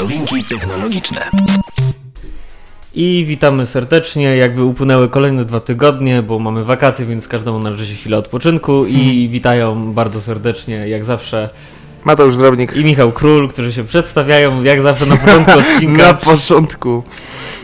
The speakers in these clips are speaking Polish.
Nowinki technologiczne. I witamy serdecznie. Jakby upłynęły kolejne dwa tygodnie, bo mamy wakacje, więc każdemu należy się chwilę odpoczynku. I witają bardzo serdecznie, jak zawsze, Mateusz Drobnik. i Michał Król, którzy się przedstawiają, jak zawsze na początku odcinka. Na początku.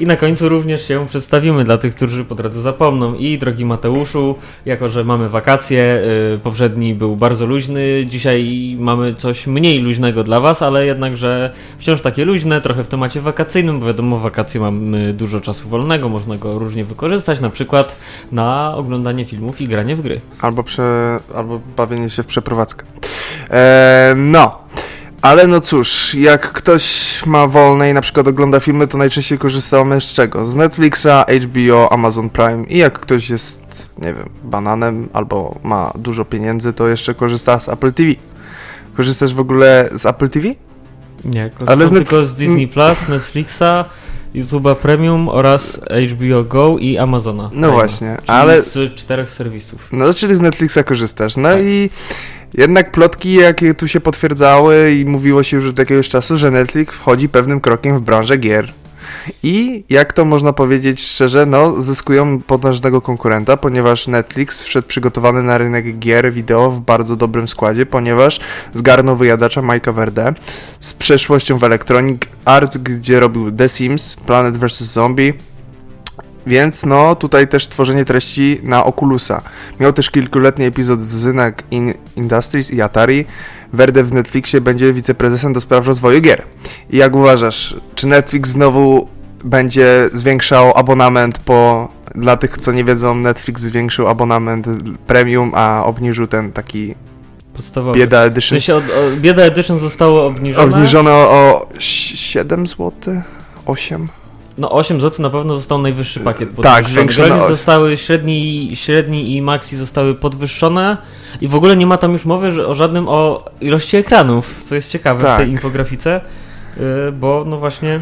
I na końcu również się przedstawimy dla tych, którzy po drodze zapomną. I drogi Mateuszu, jako że mamy wakacje, y, poprzedni był bardzo luźny, dzisiaj mamy coś mniej luźnego dla Was, ale jednakże wciąż takie luźne, trochę w temacie wakacyjnym, bo wiadomo, wakacje mamy dużo czasu wolnego, można go różnie wykorzystać, na przykład na oglądanie filmów i granie w gry. Albo, prze, albo bawienie się w przeprowadzkę. E, no. Ale no cóż, jak ktoś ma wolne i na przykład ogląda filmy, to najczęściej korzystamy z czego? Z Netflixa, HBO, Amazon Prime i jak ktoś jest, nie wiem, bananem albo ma dużo pieniędzy, to jeszcze korzysta z Apple TV. Korzystasz w ogóle z Apple TV? Nie, Ale z tylko z Disney Plus, Netflixa, YouTube'a Premium oraz HBO Go i Amazona. No Prime. właśnie, Czyli ale z czterech serwisów. No, czyli z Netflixa korzystasz. No Tak. i jednak plotki, jakie tu się potwierdzały i mówiło się już od jakiegoś czasu, że Netflix wchodzi pewnym krokiem w branżę gier. I jak to można powiedzieć szczerze, no zyskują potężnego konkurenta, ponieważ Netflix wszedł przygotowany na rynek gier wideo w bardzo dobrym składzie, ponieważ zgarnął wyjadacza Mike'a Verde z przeszłością w Electronic Arts, gdzie robił The Sims, Planet vs. Zombie, więc no tutaj też tworzenie treści na Oculusa. Miał też kilkuletni epizod w Zynak In Industries i Atari. Verde w Netflixie będzie wiceprezesem do spraw rozwoju gier. I jak uważasz, czy Netflix znowu będzie zwiększał abonament po... Dla tych, co nie wiedzą, Netflix zwiększył abonament premium, a obniżył ten taki Podstawowy. bieda W edition. sensie od, o, bieda Edition zostało obniżone. Obniżono o 7 zł? 8? No 8 zł na pewno został najwyższy pakiet Tak, podwyższony. Granice o- zostały średni, średni i maxi zostały podwyższone i w ogóle nie ma tam już mowy że, o żadnym o ilości ekranów, co jest ciekawe w Tak. tej infografice, yy, bo no właśnie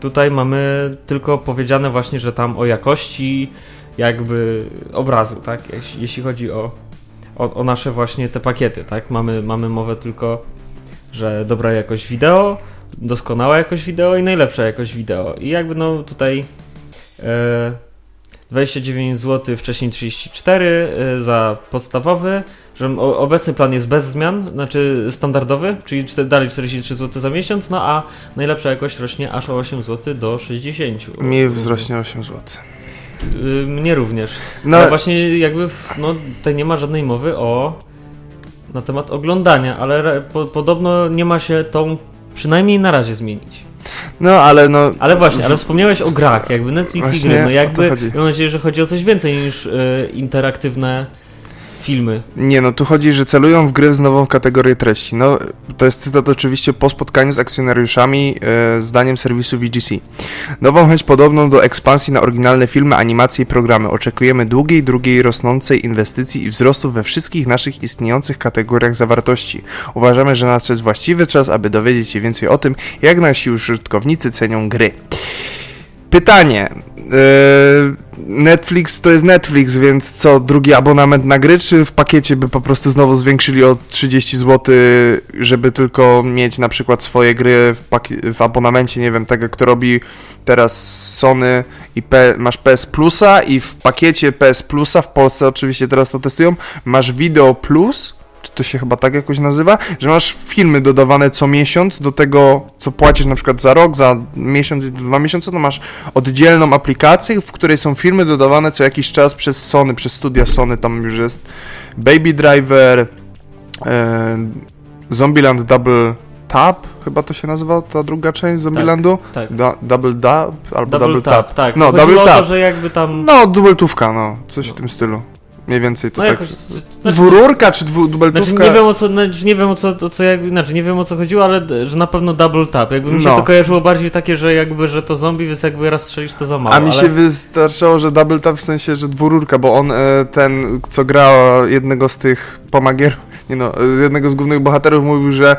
tutaj mamy tylko powiedziane właśnie, że tam o jakości jakby obrazu, tak, jeśli, jeśli chodzi o, o, o nasze właśnie te pakiety, tak, mamy, mamy mowę tylko, że dobra jakość wideo, doskonała jakość wideo i najlepsza jakość wideo. I jakby no tutaj e, 29 zł, wcześniej 34 e, za podstawowy, że obecny plan jest bez zmian, znaczy standardowy, czyli dalej 43 zł za miesiąc, no a najlepsza jakość rośnie aż o 8 zł do 60. Mi wzrośnie 8 zł. Y, Mnie również. No, No właśnie jakby w, no, tutaj nie ma żadnej mowy o na temat oglądania, ale po, podobno nie ma się tą przynajmniej na razie zmienić. no ale no... Ale właśnie, ale wspomniałeś o grach, jakby Netflix Właśnie i gry, no jakby mam nadzieję, że chodzi o coś więcej niż e, interaktywne filmy. Nie, no tu chodzi, że celują w gry z nową kategorię treści. No, to jest cytat oczywiście po spotkaniu z akcjonariuszami e, zdaniem serwisu VGC. Nową chęć podobną do ekspansji na oryginalne filmy, animacje i programy. Oczekujemy długiej, drugiej rosnącej inwestycji i wzrostu we wszystkich naszych istniejących kategoriach zawartości. Uważamy, że nadszedł właściwy czas, aby dowiedzieć się więcej o tym, jak nasi użytkownicy cenią gry. Pytanie. Yy, Netflix to jest Netflix, więc co, drugi abonament na gry, czy w pakiecie by po prostu znowu zwiększyli o 30 zł, żeby tylko mieć na przykład swoje gry w, w abonamencie, nie wiem, tak jak to robi teraz Sony i P- masz PS Plusa i w pakiecie PS Plusa, w Polsce oczywiście teraz to testują, masz Video Plus, czy to się chyba tak jakoś nazywa, że masz filmy dodawane co miesiąc do tego, co płacisz na przykład za rok, za miesiąc i dwa miesiące, to masz oddzielną aplikację, w której są filmy dodawane co jakiś czas przez Sony, przez studia Sony, tam już jest Baby Driver, e, Zombieland Double Tap, chyba to się nazywa ta druga część Zombielandu, Tak. Da, Double Dub albo Double, Double, tap, Tap. tak. No, Chodziło Double o to, Tap. że jakby tam... No, dubeltówka, no, coś w tym stylu. Mniej więcej to no tak. jakoś... Znaczy, Dwururka czy dwu, Znaczy, dubeltówka? nie wiem o co, znaczy, nie wiem o co, o co jak, znaczy nie wiem o co chodziło, ale że na pewno double tap. Jakby mi się No. to kojarzyło bardziej takie, że jakby, że to zombie, więc jakby raz strzelisz to za mało. A mi ale... się wystarczało, że double tap w sensie, że dwururka, bo on, e, ten, co grał jednego z tych pomagierów, nie no, e, jednego z głównych bohaterów mówił, że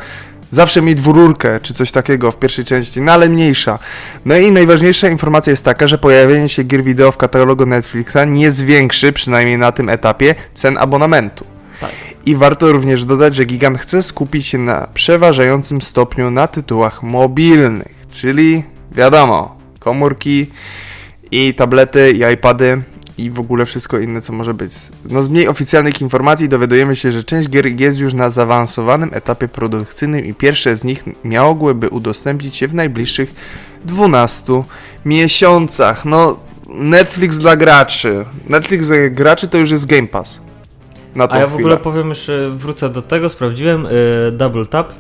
zawsze miej dwururkę, czy coś takiego w pierwszej części, no ale mniejsza. No i najważniejsza informacja jest taka, że pojawienie się gier wideo w katalogu Netflixa nie zwiększy, przynajmniej na tym etapie, cen abonamentu. Tak. I warto również dodać, że Gigant chce skupić się na przeważającym stopniu na tytułach mobilnych, czyli wiadomo, komórki i tablety i iPady i w ogóle wszystko inne, co może być. No z mniej oficjalnych informacji dowiadujemy się, że część gier jest już na zaawansowanym etapie produkcyjnym i pierwsze z nich miałyby udostępnić się w najbliższych 12 miesiącach. No, Netflix dla graczy. Netflix dla graczy to już jest Game Pass. Na tą A ja w chwilę. ogóle powiem jeszcze, wrócę do tego, sprawdziłem, y, double tap,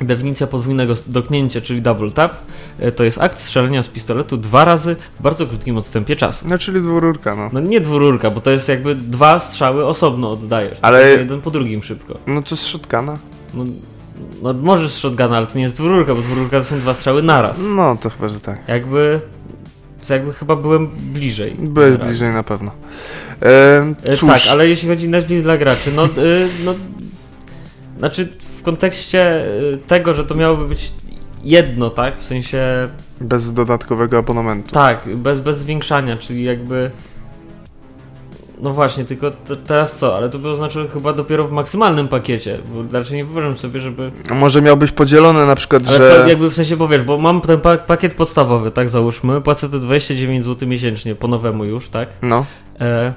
definicja podwójnego dotknięcia, czyli double tap, y, to jest akt strzelenia z pistoletu dwa razy w bardzo krótkim odstępie czasu. No, czyli dwururka, no. No nie dwururka, bo to jest jakby dwa strzały osobno oddajesz, Ale- jeden po drugim szybko. No to z shotguna. No, no możesz z shotguna, ale to nie jest dwururka, bo dwururka to są dwa strzały naraz. No, to chyba, że tak. Jakby, to jakby chyba byłem bliżej. Byłeś bliżej na pewno. E, E, cóż, Tak, ale jeśli chodzi Netflix dla graczy, no, y, no znaczy w kontekście y, tego, że to miałoby być jedno, tak? W sensie bez dodatkowego abonamentu. tak, bez, bez zwiększania, czyli jakby no właśnie, tylko teraz co? Ale to by oznaczało chyba dopiero w maksymalnym pakiecie, bo raczej nie wyobrażam sobie, żeby... Może miałbyś podzielone na przykład, Ale że... co, jakby w sensie, bo wiesz, bo mam ten pa pakiet podstawowy, tak załóżmy, płacę te 29 zł miesięcznie, po nowemu już, tak? No, E,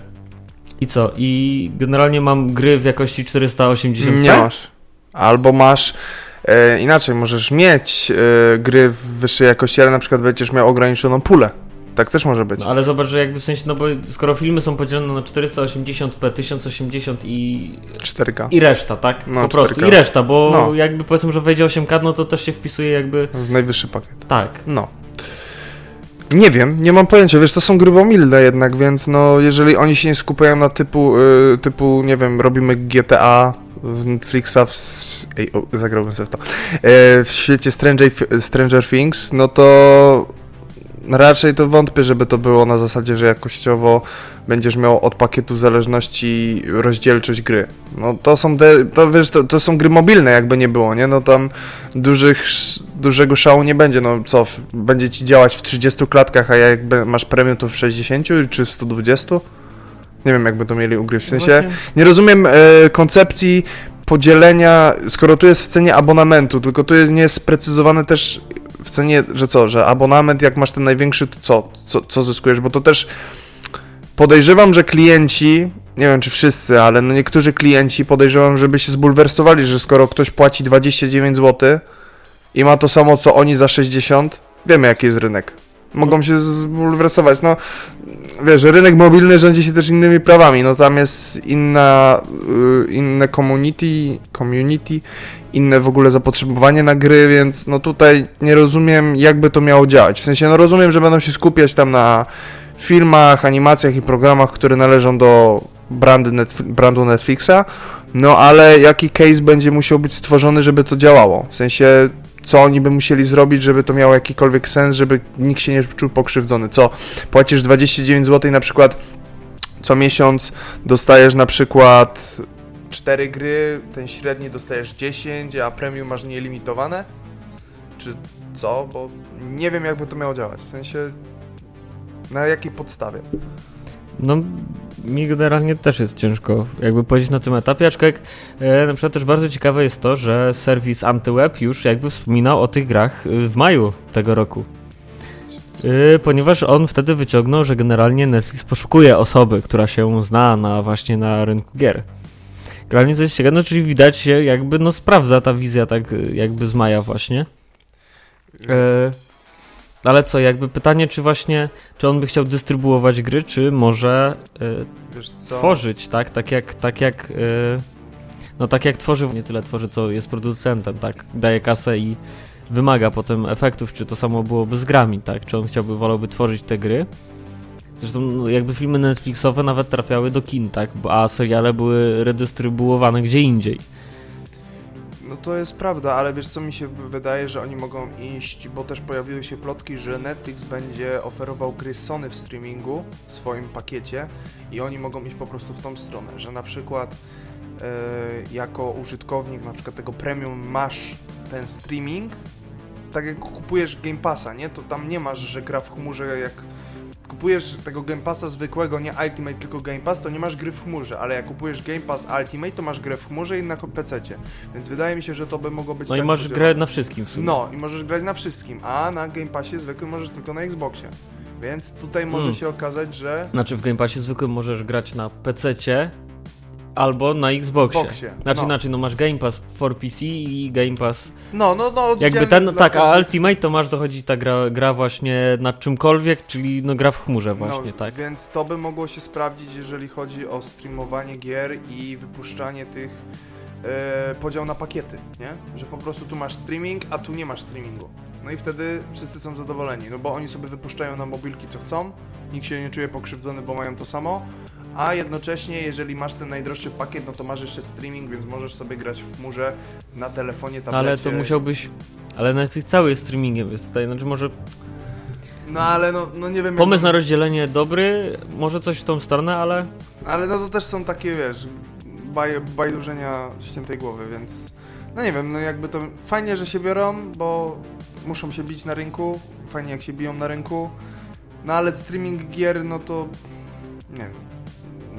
I co? I generalnie mam gry w jakości 480p? nie masz. Albo masz... E, inaczej, możesz mieć e, gry w wyższej jakości, ale na przykład będziesz miał ograniczoną pulę. Tak też może być. No ale zobacz, że jakby w sensie, no bo skoro filmy są podzielone na 480p, 1080 i, 4K. i reszta, tak? No, po prostu. 4K. I reszta, bo No. jakby powiedzmy, że wejdzie 8K, no to też się wpisuje jakby W najwyższy pakiet. tak. No. Nie wiem, nie mam pojęcia, wiesz, to są grubomilne jednak, więc no, jeżeli oni się nie skupiają na typu, y, typu, nie wiem, robimy GTA Netflixa, w, ej, o, zagrałbym sobie w to, e, w świecie Stranger, Stranger Things, no to raczej to wątpię, żeby to było na zasadzie, że jakościowo będziesz miał od pakietu w zależności rozdzielczość gry. No to są, de, to, wiesz, to, to są gry mobilne, jakby nie było, nie? No tam dużych, dużego szału nie będzie, no co, będzie ci działać w 30 klatkach, a jakby masz premium to w 60 czy w 120? Nie wiem, jakby to mieli ugryźć. W sensie, nie rozumiem e, koncepcji podzielenia, skoro tu jest w cenie abonamentu, tylko tu jest, nie jest sprecyzowane też w cenie, że co, że abonament jak masz ten największy, to co, co, co zyskujesz, bo to też podejrzewam, że klienci, nie wiem czy wszyscy, ale no niektórzy klienci podejrzewam, żeby się zbulwersowali, że skoro ktoś płaci 29 zł i ma to samo co oni za 60, wiemy jaki jest rynek. Mogą się zbulwersować, no wiesz, rynek mobilny rządzi się też innymi prawami, no tam jest inna, y, inne community, community, inne w ogóle zapotrzebowanie na gry, więc no tutaj nie rozumiem jakby to miało działać, w sensie no rozumiem, że będą się skupiać tam na filmach, animacjach i programach, które należą do brandy Netf- brandu Netflixa, no ale jaki case będzie musiał być stworzony, żeby to działało, w sensie co oni by musieli zrobić, żeby to miało jakikolwiek sens, żeby nikt się nie czuł pokrzywdzony. Co, płacisz 29 zł na przykład co miesiąc dostajesz na przykład 4 gry, ten średni dostajesz 10, a premium masz nielimitowane? Czy co? Bo nie wiem jakby to miało działać. W sensie na jakiej podstawie? No, mi generalnie też jest ciężko jakby powiedzieć na tym etapie, aczkolwiek e, na przykład też bardzo ciekawe jest to, że serwis AntyWeb już jakby wspominał o tych grach y, w maju tego roku. Y, ponieważ on wtedy wyciągnął, że generalnie Netflix poszukuje osoby, która się zna na właśnie na rynku gier. Generalnie coś ciekawe, no czyli widać się jakby no sprawdza ta wizja tak y, jakby z maja właśnie. E, ale co, jakby pytanie, czy właśnie, czy on by chciał dystrybuować gry, czy może co? tworzyć, tak? Tak jak, tak jak, e, no tak jak tworzy, nie tyle tworzy, co jest producentem, tak? Daje kasę i wymaga potem efektów, czy to samo byłoby z grami, tak? Czy on chciałby, wolałby tworzyć te gry? Zresztą no, jakby filmy Netflixowe nawet trafiały do kin, tak? A seriale były redystrybuowane gdzie indziej. No to jest prawda, ale wiesz co mi się wydaje, że oni mogą iść, bo też pojawiły się plotki, że Netflix będzie oferował gry Sony w streamingu w swoim pakiecie i oni mogą iść po prostu w tą stronę, że na przykład e, jako użytkownik na przykład tego premium masz ten streaming, tak jak kupujesz Game Passa, nie? To tam nie masz, że gra w chmurze jak kupujesz tego Game Passa zwykłego, nie Ultimate, tylko Game Pass, to nie masz gry w chmurze, ale jak kupujesz Game Pass Ultimate, to masz grę w chmurze i na PC. Więc wydaje mi się, że to by mogło być No i tak masz podzielone. grę na wszystkim w sumie. No, i możesz grać na wszystkim, a na Game Passie zwykłym możesz tylko na Xboxie. Więc tutaj może Mm. się okazać, że Znaczy w Game Passie zwykłym możesz grać na PC-cie albo na Xboxie. Xboxie, Znaczy no. inaczej, no masz Game Pass for PC i Game Pass. no, no, no, Jakby ten, tak, a Ultimate to masz dochodzi ta gra, gra właśnie nad czymkolwiek, czyli no gra w chmurze właśnie, no, tak. Więc to by mogło się sprawdzić, jeżeli chodzi o streamowanie gier i wypuszczanie tych e, podział na pakiety, nie? Że po prostu tu masz streaming, a tu nie masz streamingu. No i wtedy wszyscy są zadowoleni, no bo oni sobie wypuszczają na mobilki co chcą, nikt się nie czuje pokrzywdzony, bo mają to samo, a jednocześnie jeżeli masz ten najdroższy pakiet, no to masz jeszcze streaming, więc możesz sobie grać w chmurze na telefonie, tablecie. Ale to musiałbyś... Ale Netflix cały jest streamingiem, więc tutaj, znaczy może No ale no, no nie wiem... pomysł na jak... rozdzielenie dobry, może coś w tą stronę, ale Ale no to też są takie, wiesz, baj, bajdurzenia ściętej głowy, więc no nie wiem, no jakby to fajnie, że się biorą, bo muszą się bić na rynku, fajnie jak się biją na rynku, no ale streaming gier, no to nie wiem.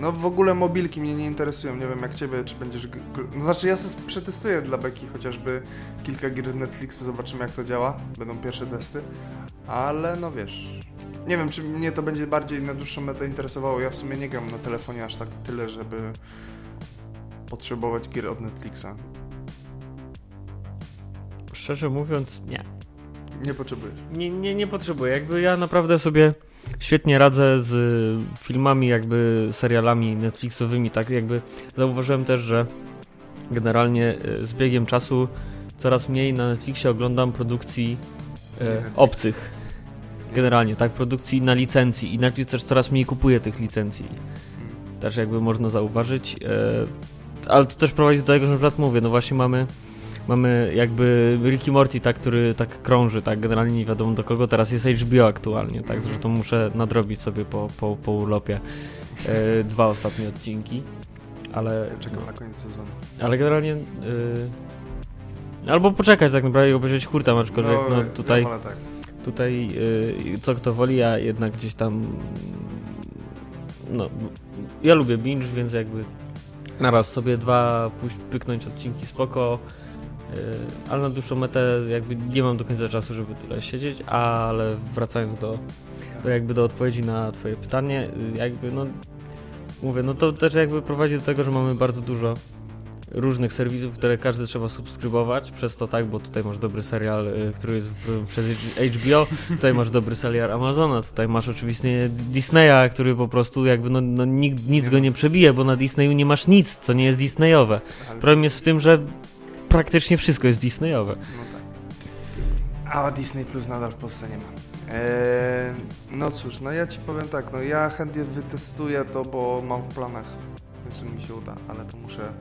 No w ogóle mobilki mnie nie interesują, nie wiem jak ciebie, czy będziesz... No znaczy ja sobie przetestuję dla Beki chociażby kilka gier Netflixa, zobaczymy jak to działa, będą pierwsze testy, ale no wiesz... Nie wiem, czy mnie to będzie bardziej na dłuższą metę interesowało. Ja w sumie nie gram na telefonie aż tak tyle, żeby potrzebować gier od Netflixa. szczerze mówiąc, nie. Nie potrzebujesz. Nie, nie, nie potrzebuję. Jakby ja naprawdę sobie świetnie radzę z filmami, jakby serialami Netflixowymi. Tak jakby zauważyłem też, że generalnie y, z biegiem czasu coraz mniej na Netflixie oglądam produkcji e, obcych. Generalnie, tak, produkcji na licencji i Netflix też coraz mniej kupuje tych licencji. Też jakby można zauważyć. E, ale to też prowadzi do tego, że na przykład mówię, no właśnie mamy mamy jakby Ricky Morty, tak, który tak krąży, tak, generalnie nie wiadomo do kogo, teraz jest HBO aktualnie, tak, zresztą muszę nadrobić sobie po, po, po urlopie e, dwa ostatnie odcinki, ale, Czekam na koniec sezonu. ale generalnie e, albo poczekać tak naprawdę i obejrzeć hurta, aczkolwiek no, ja tutaj, wolę tak. tutaj e, co kto woli, a jednak gdzieś tam no, ja lubię binge, więc jakby naraz sobie dwa pyknąć odcinki spoko, ale na dłuższą metę jakby nie mam do końca czasu, żeby tyle siedzieć, ale wracając do, do jakby do odpowiedzi na twoje pytanie, yy, jakby no mówię, no to też jakby prowadzi do tego, że mamy bardzo dużo różnych serwisów, które każdy trzeba subskrybować, przez to tak, bo tutaj masz dobry serial, yy, który jest przez HBO, tutaj masz dobry serial Amazona, tutaj masz oczywiście Disneya, który po prostu jakby no, no nikt, nic go nie przebije, bo na Disneyu nie masz nic, co nie jest Disneyowe. Problem jest w tym, że praktycznie wszystko jest Disneyowe. No tak. A Disney Plus nadal w Polsce nie ma. Eee, no cóż, no ja ci powiem tak, no ja chętnie wytestuję to, bo mam w planach, jeżeli mi się uda, ale to muszę,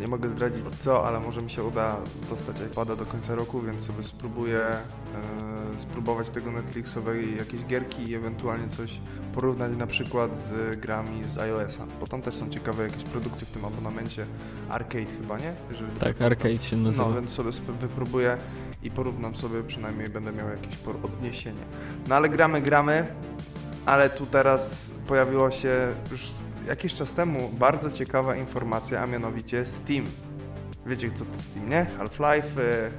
nie mogę zdradzić co, ale może mi się uda dostać iPada do końca roku, więc sobie spróbuję e, spróbować tego Netflixowej jakieś gierki i ewentualnie coś porównać na przykład z grami z iOS-a, bo tam też są ciekawe jakieś produkcje w tym abonamencie, Arcade chyba, nie? Jeżeli Tak, Arcade się nazywa. no, więc sobie wypróbuję i porównam sobie, przynajmniej będę miał jakieś odniesienie. No ale gramy, gramy, ale tu teraz pojawiła się już jakiś czas temu bardzo ciekawa informacja, a mianowicie Steam. Wiecie co to Steam, nie? Half-Life, y,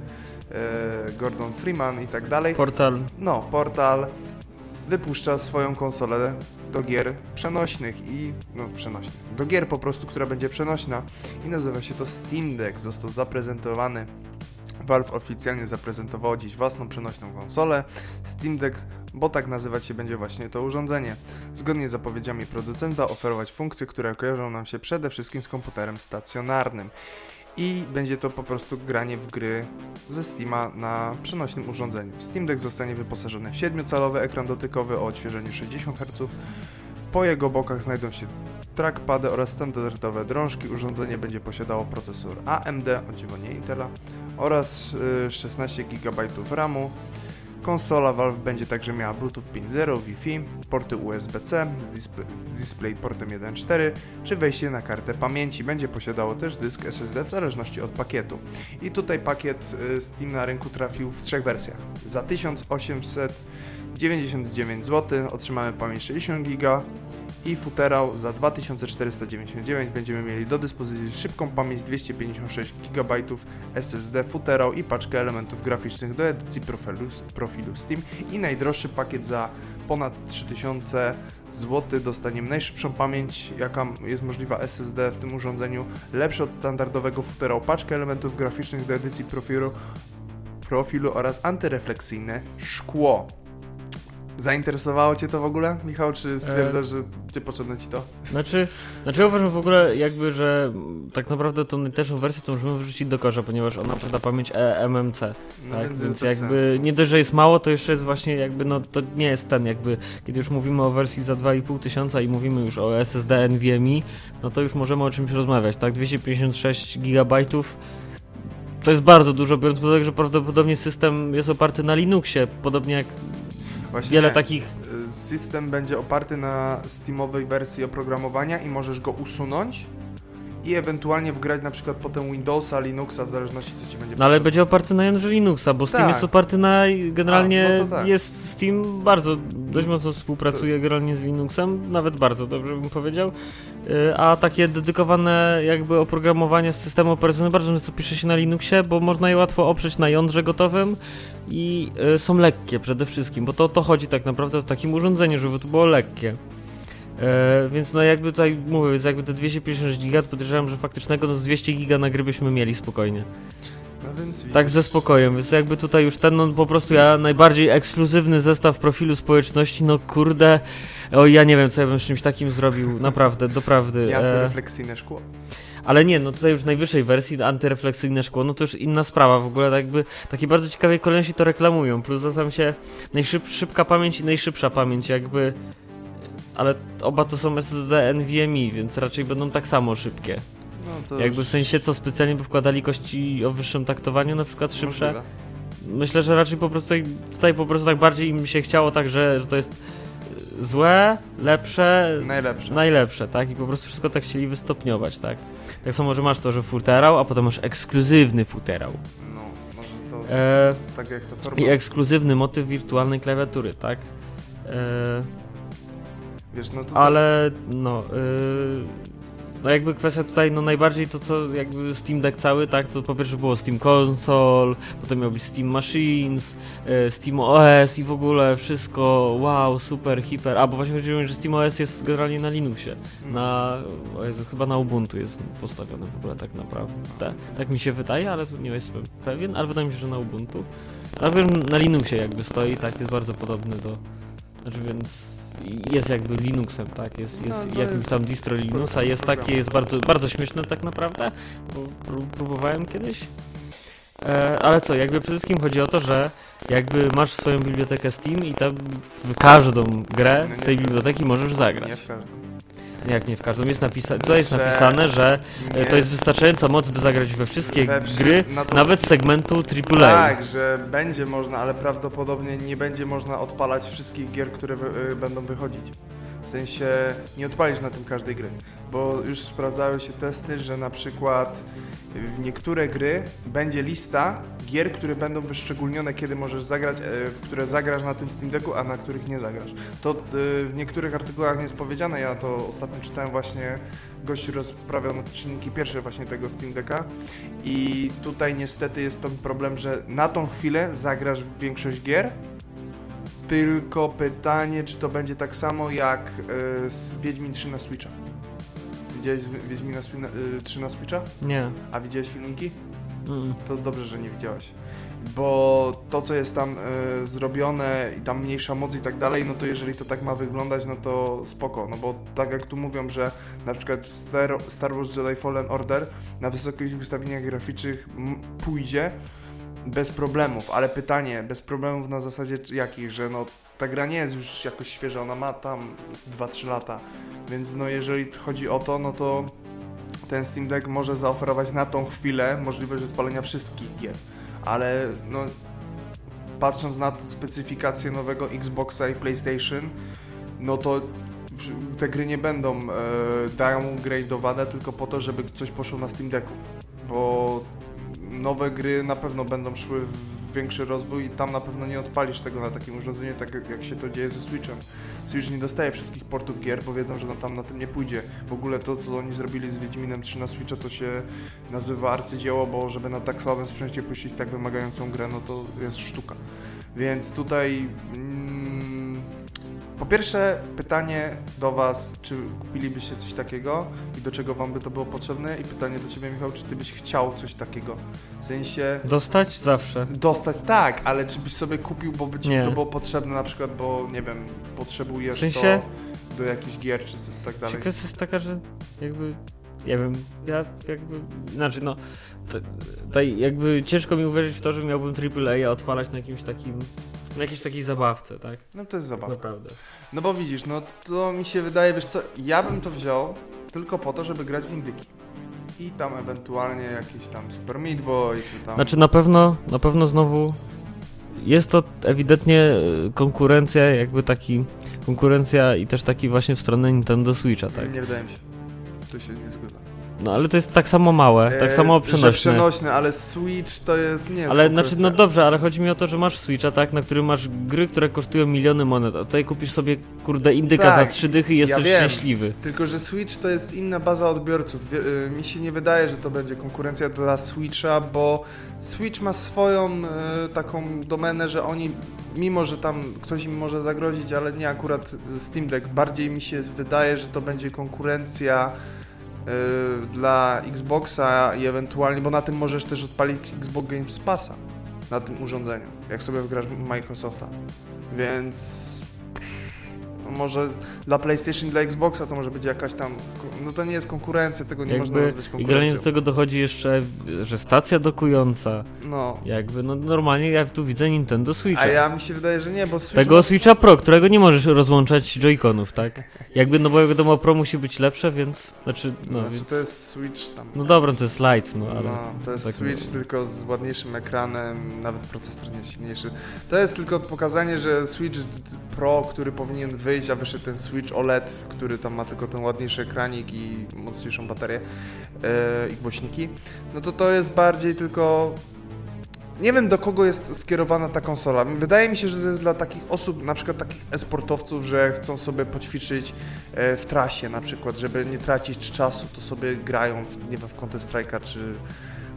y, Gordon Freeman i tak dalej. Portal No, portal wypuszcza swoją konsolę do gier przenośnych i no przenośnych. Do gier po prostu, która będzie przenośna i nazywa się to Steam Deck. Został zaprezentowany. Valve oficjalnie zaprezentowało dziś własną przenośną konsolę Steam Deck, bo tak nazywać się będzie właśnie to urządzenie. Zgodnie z zapowiedziami producenta oferować funkcje, które kojarzą nam się przede wszystkim z komputerem stacjonarnym. I będzie to po prostu granie w gry ze Steama na przenośnym urządzeniu. Steam Deck zostanie wyposażony w 7-calowy ekran dotykowy o odświeżeniu 60 Hz. Po jego bokach znajdą się trackpady oraz standardowe drążki. Urządzenie będzie posiadało procesor AMD, o dziwo nie Intela, oraz y, 16 GB RAMu. Konsola Valve będzie także miała Bluetooth 5.0, Wi-Fi, porty USB-C z, display, z DisplayPortem 1.4 czy wejście na kartę pamięci. Będzie posiadało też dysk SSD w zależności od pakietu. I tutaj pakiet y, Steam na rynku trafił w trzech wersjach. Za 1899 zł otrzymamy pamięć 60 GB i futerał za 2499 będziemy mieli do dyspozycji szybką pamięć 256 GB SSD, futerał i paczkę elementów graficznych do edycji profilu, profilu Steam. I najdroższy pakiet za ponad 3000 zł dostaniemy najszybszą pamięć, jaka jest możliwa SSD w tym urządzeniu, lepszy od standardowego futerał, paczkę elementów graficznych do edycji profilu, profilu oraz antyrefleksyjne szkło. Zainteresowało Cię to w ogóle, Michał, czy stwierdzasz, że Cię potrzebne Ci to? Znaczy, znaczy ja uważam w ogóle jakby, że tak naprawdę tą najtańszą wersję to możemy wyrzucić do kosza, ponieważ ona posiada pamięć e MMC. No tak, więc więc jakby sensu. nie dość, że jest mało, to jeszcze jest właśnie jakby, no to nie jest ten jakby, kiedy już mówimy o wersji za 2,5 tysiąca i mówimy już o SSD NVMe, no to już możemy o czymś rozmawiać, tak? 256 GB to jest bardzo dużo, biorąc pod uwagę, że prawdopodobnie system jest oparty na Linuxie, podobnie jak Właśnie wiele nie. takich Y, System będzie oparty na Steamowej wersji oprogramowania i możesz go usunąć i ewentualnie wgrać na przykład potem Windowsa, Linuxa, w zależności co Ci będzie No ale będzie oparty na jądrze Linuxa, bo Steam Tak. jest oparty na generalnie A, no to tak. jest Steam bardzo dość mocno współpracuje generalnie z Linuxem, nawet bardzo dobrze bym powiedział. Y, A takie dedykowane jakby oprogramowania z systemu operacyjnego bardzo często pisze się na Linuxie, bo można je łatwo oprzeć na jądrze gotowym i y, są lekkie przede wszystkim, bo to o to chodzi tak naprawdę w takim urządzeniu, żeby to było lekkie. E, więc no jakby tutaj mówię, więc jakby te 256 giga podejrzewam, że faktycznego no z 200 giga na gry byśmy mieli spokojnie. No. Tak ze spokojem, więc jakby tutaj już ten, no po prostu ja najbardziej ekskluzywny zestaw profilu społeczności, no kurde, o ja nie wiem co ja bym z czymś takim zrobił, naprawdę, doprawdy. I E, antyrefleksyjne szkło. ale nie, no tutaj już w najwyższej wersji antyrefleksyjne szkło, no to już inna sprawa w ogóle, tak jakby takiej bardzo ciekawej kolejności to reklamują, plus tam się najszybka pamięć i najszybsza pamięć jakby, ale oba to są SSD NVMe, więc raczej będą tak samo szybkie. No to Jakby w sensie co specjalnie by wkładali kości o wyższym taktowaniu, na przykład szybsze. możliwe. Myślę, że raczej po prostu tutaj, po prostu tak bardziej im się chciało tak, że, to jest złe, lepsze, Najlepsze. najlepsze, tak? I po prostu wszystko tak chcieli wystopniować, tak? Tak samo, że masz to, że futerał, a potem masz ekskluzywny futerał. No, może to z, E, tak jak to torba. I ekskluzywny motyw wirtualnej klawiatury, tak? E, Wiesz, no to ale no, y, no jakby kwestia tutaj, no najbardziej to co jakby Steam Deck cały, tak, to po pierwsze było Steam Console, potem miał być Steam Machines, y, Steam OS i w ogóle wszystko, wow, super, hiper, a bo właśnie chodziło mi, że Steam OS jest generalnie na Linuxie, na, o Jezu, chyba na Ubuntu jest postawiony w ogóle tak naprawdę, tak mi się wydaje, ale tu nie jestem pewien, ale wydaje mi się, że na Ubuntu, ale wiem, na Linuxie jakby stoi, tak, jest bardzo podobny do, znaczy więc jest jakby Linuxem, tak, jest, jest No, jakimś jest tam distro Linuxa, jest takie, jest bardzo, bardzo śmieszne tak naprawdę, bo pró- próbowałem kiedyś. E, ale co, jakby przede wszystkim chodzi o to, że jakby masz swoją bibliotekę Steam i tam w każdą grę No z tej biblioteki możesz zagrać. nie w każdym. Jak nie w każdą, jest napisane, tutaj jest Że napisane, że e, Nie. to jest wystarczająca moc, by zagrać we wszystkie We wszy- gry, na to- nawet z segmentu AAA. Tak, że będzie można, ale prawdopodobnie nie będzie można odpalać wszystkich gier, które wy, y, będą wychodzić. W sensie nie odpalisz na tym każdej gry, bo już sprawdzały się testy, że na przykład w niektóre gry będzie lista gier, które będą wyszczególnione, kiedy możesz zagrać, e, w które zagrasz na tym Steam Decku, a na których nie zagrasz. To y, w niektórych artykułach nie jest powiedziane, ja to ostatnio czytałem właśnie, gość rozprawiał na czynniki pierwsze właśnie tego Steam Decka i tutaj niestety jest ten problem, że na tą chwilę zagrasz w większość gier, tylko pytanie, czy to będzie tak samo jak y, z Wiedźmin 3 na Switcha. Widziałeś Wiedźmina Swi- y, 3 na Switcha? Nie. A widziałeś filmiki? Mm. To dobrze, że nie widziałeś. Bo to, co jest tam y, zrobione i tam mniejsza moc i tak dalej, no to jeżeli to tak ma wyglądać, no to spoko. No bo tak jak tu mówią, że na przykład Star, Star Wars Jedi Fallen Order na wysokich ustawieniach graficznych pójdzie bez problemów, ale pytanie, bez problemów na zasadzie jakich, że no ta gra nie jest już jakoś świeża, ona ma tam z 2-3 lata, więc no jeżeli chodzi o to, no to ten Steam Deck może zaoferować na tą chwilę możliwość odpalenia wszystkich gier, ale no patrząc na specyfikację nowego Xboxa i PlayStation, no to te gry nie będą e, downgrade'owane tylko po to, żeby coś poszło na Steam Decku, bo nowe gry na pewno będą szły w większy rozwój i tam na pewno nie odpalisz tego na takim urządzeniu, tak jak- się to dzieje ze Switchem. Switch nie dostaje wszystkich portów gier, bo wiedzą, że tam na tym nie pójdzie. W ogóle to, co oni zrobili z Wiedźminem 3 na Switcha, to się nazywa arcydzieło, bo żeby na tak słabym sprzęcie puścić tak wymagającą grę, no to jest sztuka. Więc tutaj... Po pierwsze, pytanie do Was, czy kupilibyście coś takiego i do czego Wam by to było potrzebne? I pytanie do Ciebie, Michał, czy Ty byś chciał coś takiego? W sensie Dostać zawsze. dostać tak, ale czy byś sobie kupił, bo by Ci Nie. to było potrzebne na przykład, bo nie wiem, potrzebujesz W sensie- to do jakichś gier czy tak dalej. Kwestia jest taka, że jakby, nie wiem, ja jakby, znaczy no, tutaj jakby ciężko mi uwierzyć w to, że miałbym AAA odpalać na jakimś takim, na jakiejś takiej zabawce, tak? No to jest zabawa. Naprawdę. No bo widzisz, no to mi się wydaje, wiesz co, ja bym to wziął tylko po to, żeby grać w indyki. I tam ewentualnie jakiś tam Super Meat Boy, czy tam... Znaczy na pewno, na pewno znowu jest to ewidentnie y, konkurencja, jakby taki, konkurencja i też taki właśnie w stronę Nintendo Switcha, tak? Nie wydaje mi się. To się nie zgadza. No ale to jest tak samo małe, tak samo E, Że przenośne. przenośne, ale Switch to jest, nie Ale znaczy, no dobrze, ale chodzi mi o to, że masz Switcha, tak, na którym masz gry, które kosztują miliony monet, a tutaj kupisz sobie, kurde, indyka Tak, za trzy dychy i jesteś wiem. szczęśliwy. Tylko, że Switch to jest inna baza odbiorców. Y, Mi się nie wydaje, że to będzie konkurencja dla Switcha, bo Switch ma swoją y, taką domenę, że oni, mimo że tam ktoś im może zagrozić, ale nie akurat Steam Deck, bardziej mi się wydaje, że to będzie konkurencja dla Xboxa i ewentualnie, bo na tym możesz też odpalić Xbox Games Passa na tym urządzeniu, jak sobie wgrasz Microsofta. Więc może dla PlayStation, dla Xboxa to może być jakaś tam. No to nie jest konkurencja, tego nie można Jakby, nazwać I generalnie konkurencją. do tego dochodzi jeszcze, że stacja dokująca, No. jakby, no normalnie ja tu widzę Nintendo Switcha. A ja mi się wydaje, że nie, bo Switch Tego ma- Switcha Pro, którego nie możesz rozłączać joyconów, tak? Jakby, no bo wiadomo, Pro musi być lepsze, więc, znaczy, no, Znaczy więc, to jest Switch tam. no dobra, to jest light, no ale... No, to jest tak Switch no. tylko z ładniejszym ekranem, nawet procesor nie jest silniejszy. To jest tylko pokazanie, że Switch Pro, który powinien wyjść, a wyszedł ten Switch OLED, który tam ma tylko ten ładniejszy ekranik i mocniejszą baterię e, i głośniki, no to to jest bardziej tylko... Nie wiem do kogo jest skierowana ta konsola. Wydaje mi się, że to jest dla takich osób, na przykład takich esportowców, że chcą sobie poćwiczyć e, w trasie na przykład, żeby nie tracić czasu, to sobie grają w, nie wiem, w Counter Strike'a czy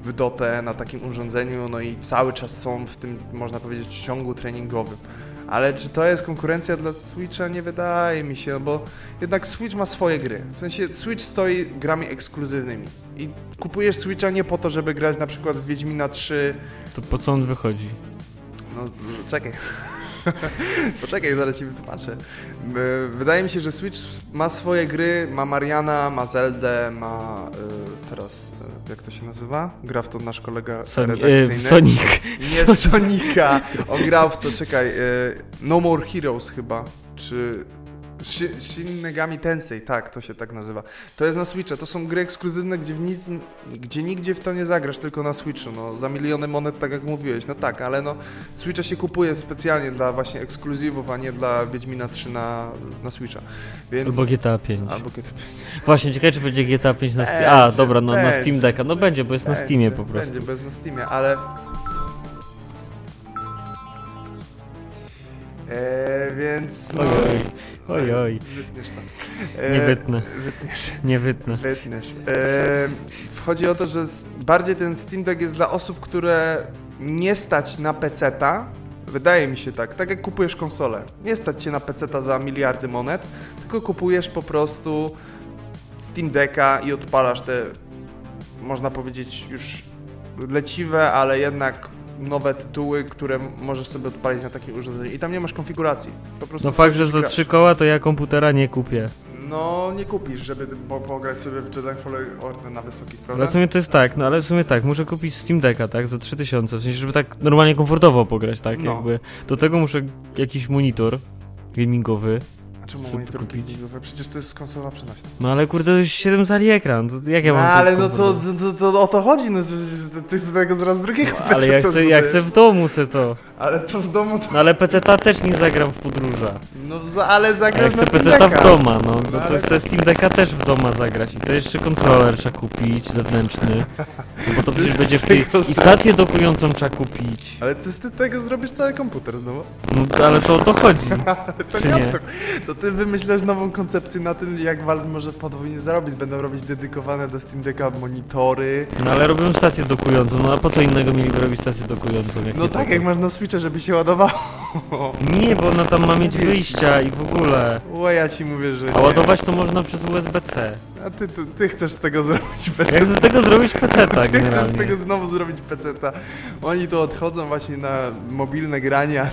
w Dotę na takim urządzeniu, no i cały czas są w tym, można powiedzieć, ciągu treningowym. Ale czy to jest konkurencja dla Switcha? Nie wydaje mi się, bo jednak Switch ma swoje gry. W sensie Switch stoi grami ekskluzywnymi. I kupujesz Switcha nie po to, żeby grać na przykład w Wiedźmina 3. To po co on wychodzi? No, czekaj. Poczekaj, zaraz ci wytłumaczę. Wydaje mi się, że Switch ma swoje gry, ma Mariana, ma Zeldę, ma y, teraz, jak to się nazywa? Gra w to nasz kolega Soni- redakcyjny. y, Sonic. Nie Sonika. On grał w to, czekaj, y, No More Heroes chyba, czy Shi- Shin Megami Tensei, tak, to się tak nazywa. To jest na Switcha, to są gry ekskluzywne, gdzie, w nic, gdzie nigdzie w to nie zagrasz, tylko na Switchu, no, za miliony monet, tak jak mówiłeś, no tak, ale no, Switcha się kupuje specjalnie dla właśnie ekskluzywów, a nie dla Wiedźmina 3 na, na Switcha, więc... Albo GTA 5. Albo GTA Właśnie, ciekawe czy będzie GTA 5 na Steam. A, dobra, no, na. Steam Decka. No będzie, bo jest na Będzie, Steamie po prostu. Będzie, bez na Steamie, ale... E, więc... No, Oj, oj, oj. Wytniesz to. Nie E, wytnę, Wytniesz. nie wytnę. Wytniesz. E, chodzi o to, że bardziej ten Steam Deck jest dla osób, które nie stać na peceta. Wydaje mi się tak. Tak jak kupujesz konsolę. Nie stać cię na peceta za miliardy monet, tylko kupujesz po prostu Steam Decka i odpalasz te, można powiedzieć, już leciwe, ale jednak nowe tytuły, które możesz sobie odpalić na takim urządzeniu. I tam nie masz konfiguracji. Po prostu No fakt, że za trzy koła to ja komputera nie kupię. No, nie kupisz, żeby po, pograć sobie w Jedi Fallen Order na wysokich, prawda? Ale w sumie to jest tak, no ale w sumie tak, muszę kupić Steam Decka, tak, za 3000, w sensie, żeby tak normalnie komfortowo pograć, tak, No. jakby. Do tego muszę jakiś monitor gamingowy, czemu sobie monitor kupić? gamingowy? Przecież to jest konsola przenośna. no ale kurde, to jest 7 cali ekran, to jak ja mam no, to ale no to, komfortowo? to, to, o to chodzi, no, że- że ty z tego zaraz drugiego No, ale ja to chcę, ja chcę w domu se to. Ale to w domu to... No ale PC-ta też nie zagram w podróża. No za- ale A zagrasz ja chcę na PC-ta w doma, no. no No to ale- chcę Steam Decka też w doma zagrać. I to jeszcze kontroler trzeba kupić, zewnętrzny. No bo to przecież będzie w tej... I stację dokującą trzeba kupić. Ale ty z tego zrobisz cały komputer znowu. No ale to o to chodzi. To, nie? to, to ty wymyślasz nową koncepcję na tym, jak Valve może podwójnie zarobić. Będą robić dedykowane do Steam Decka monitory. No ale robią stację dokującą, no a po co innego mieliby robić stację dokującą? No tak, po jak masz na Switcha, żeby się ładowało. Nie, bo ona tam ma mieć wyjścia i w ogóle. O, ja ci mówię, że A nie. ładować to można przez USB-C. A ty, ty, ty chcesz z tego zrobić PC. Jak z tego zrobić PC tak Ty chcesz z tego znowu zrobić PC-ta. Oni to odchodzą właśnie na mobilne grania.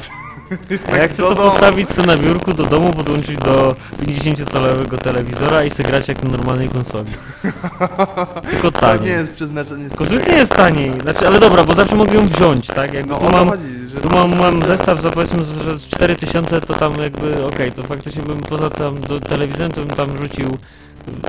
A ja chcę to do domu. postawić sobie na biurku do domu, podłączyć do 50-calowego telewizora i sobie grać jak na normalnej konsoli. Tylko To nie taniej. jest przeznaczenie Konsolka nie jest taniej, znaczy, ale dobra, bo zawsze mogę ją wziąć, tak? Jakby No tu o to mam, chodzi, że... tu mam, mam zestaw za powiedzmy, że z 4000 to tam jakby, okej, to faktycznie bym poza tam do telewizorem to bym tam rzucił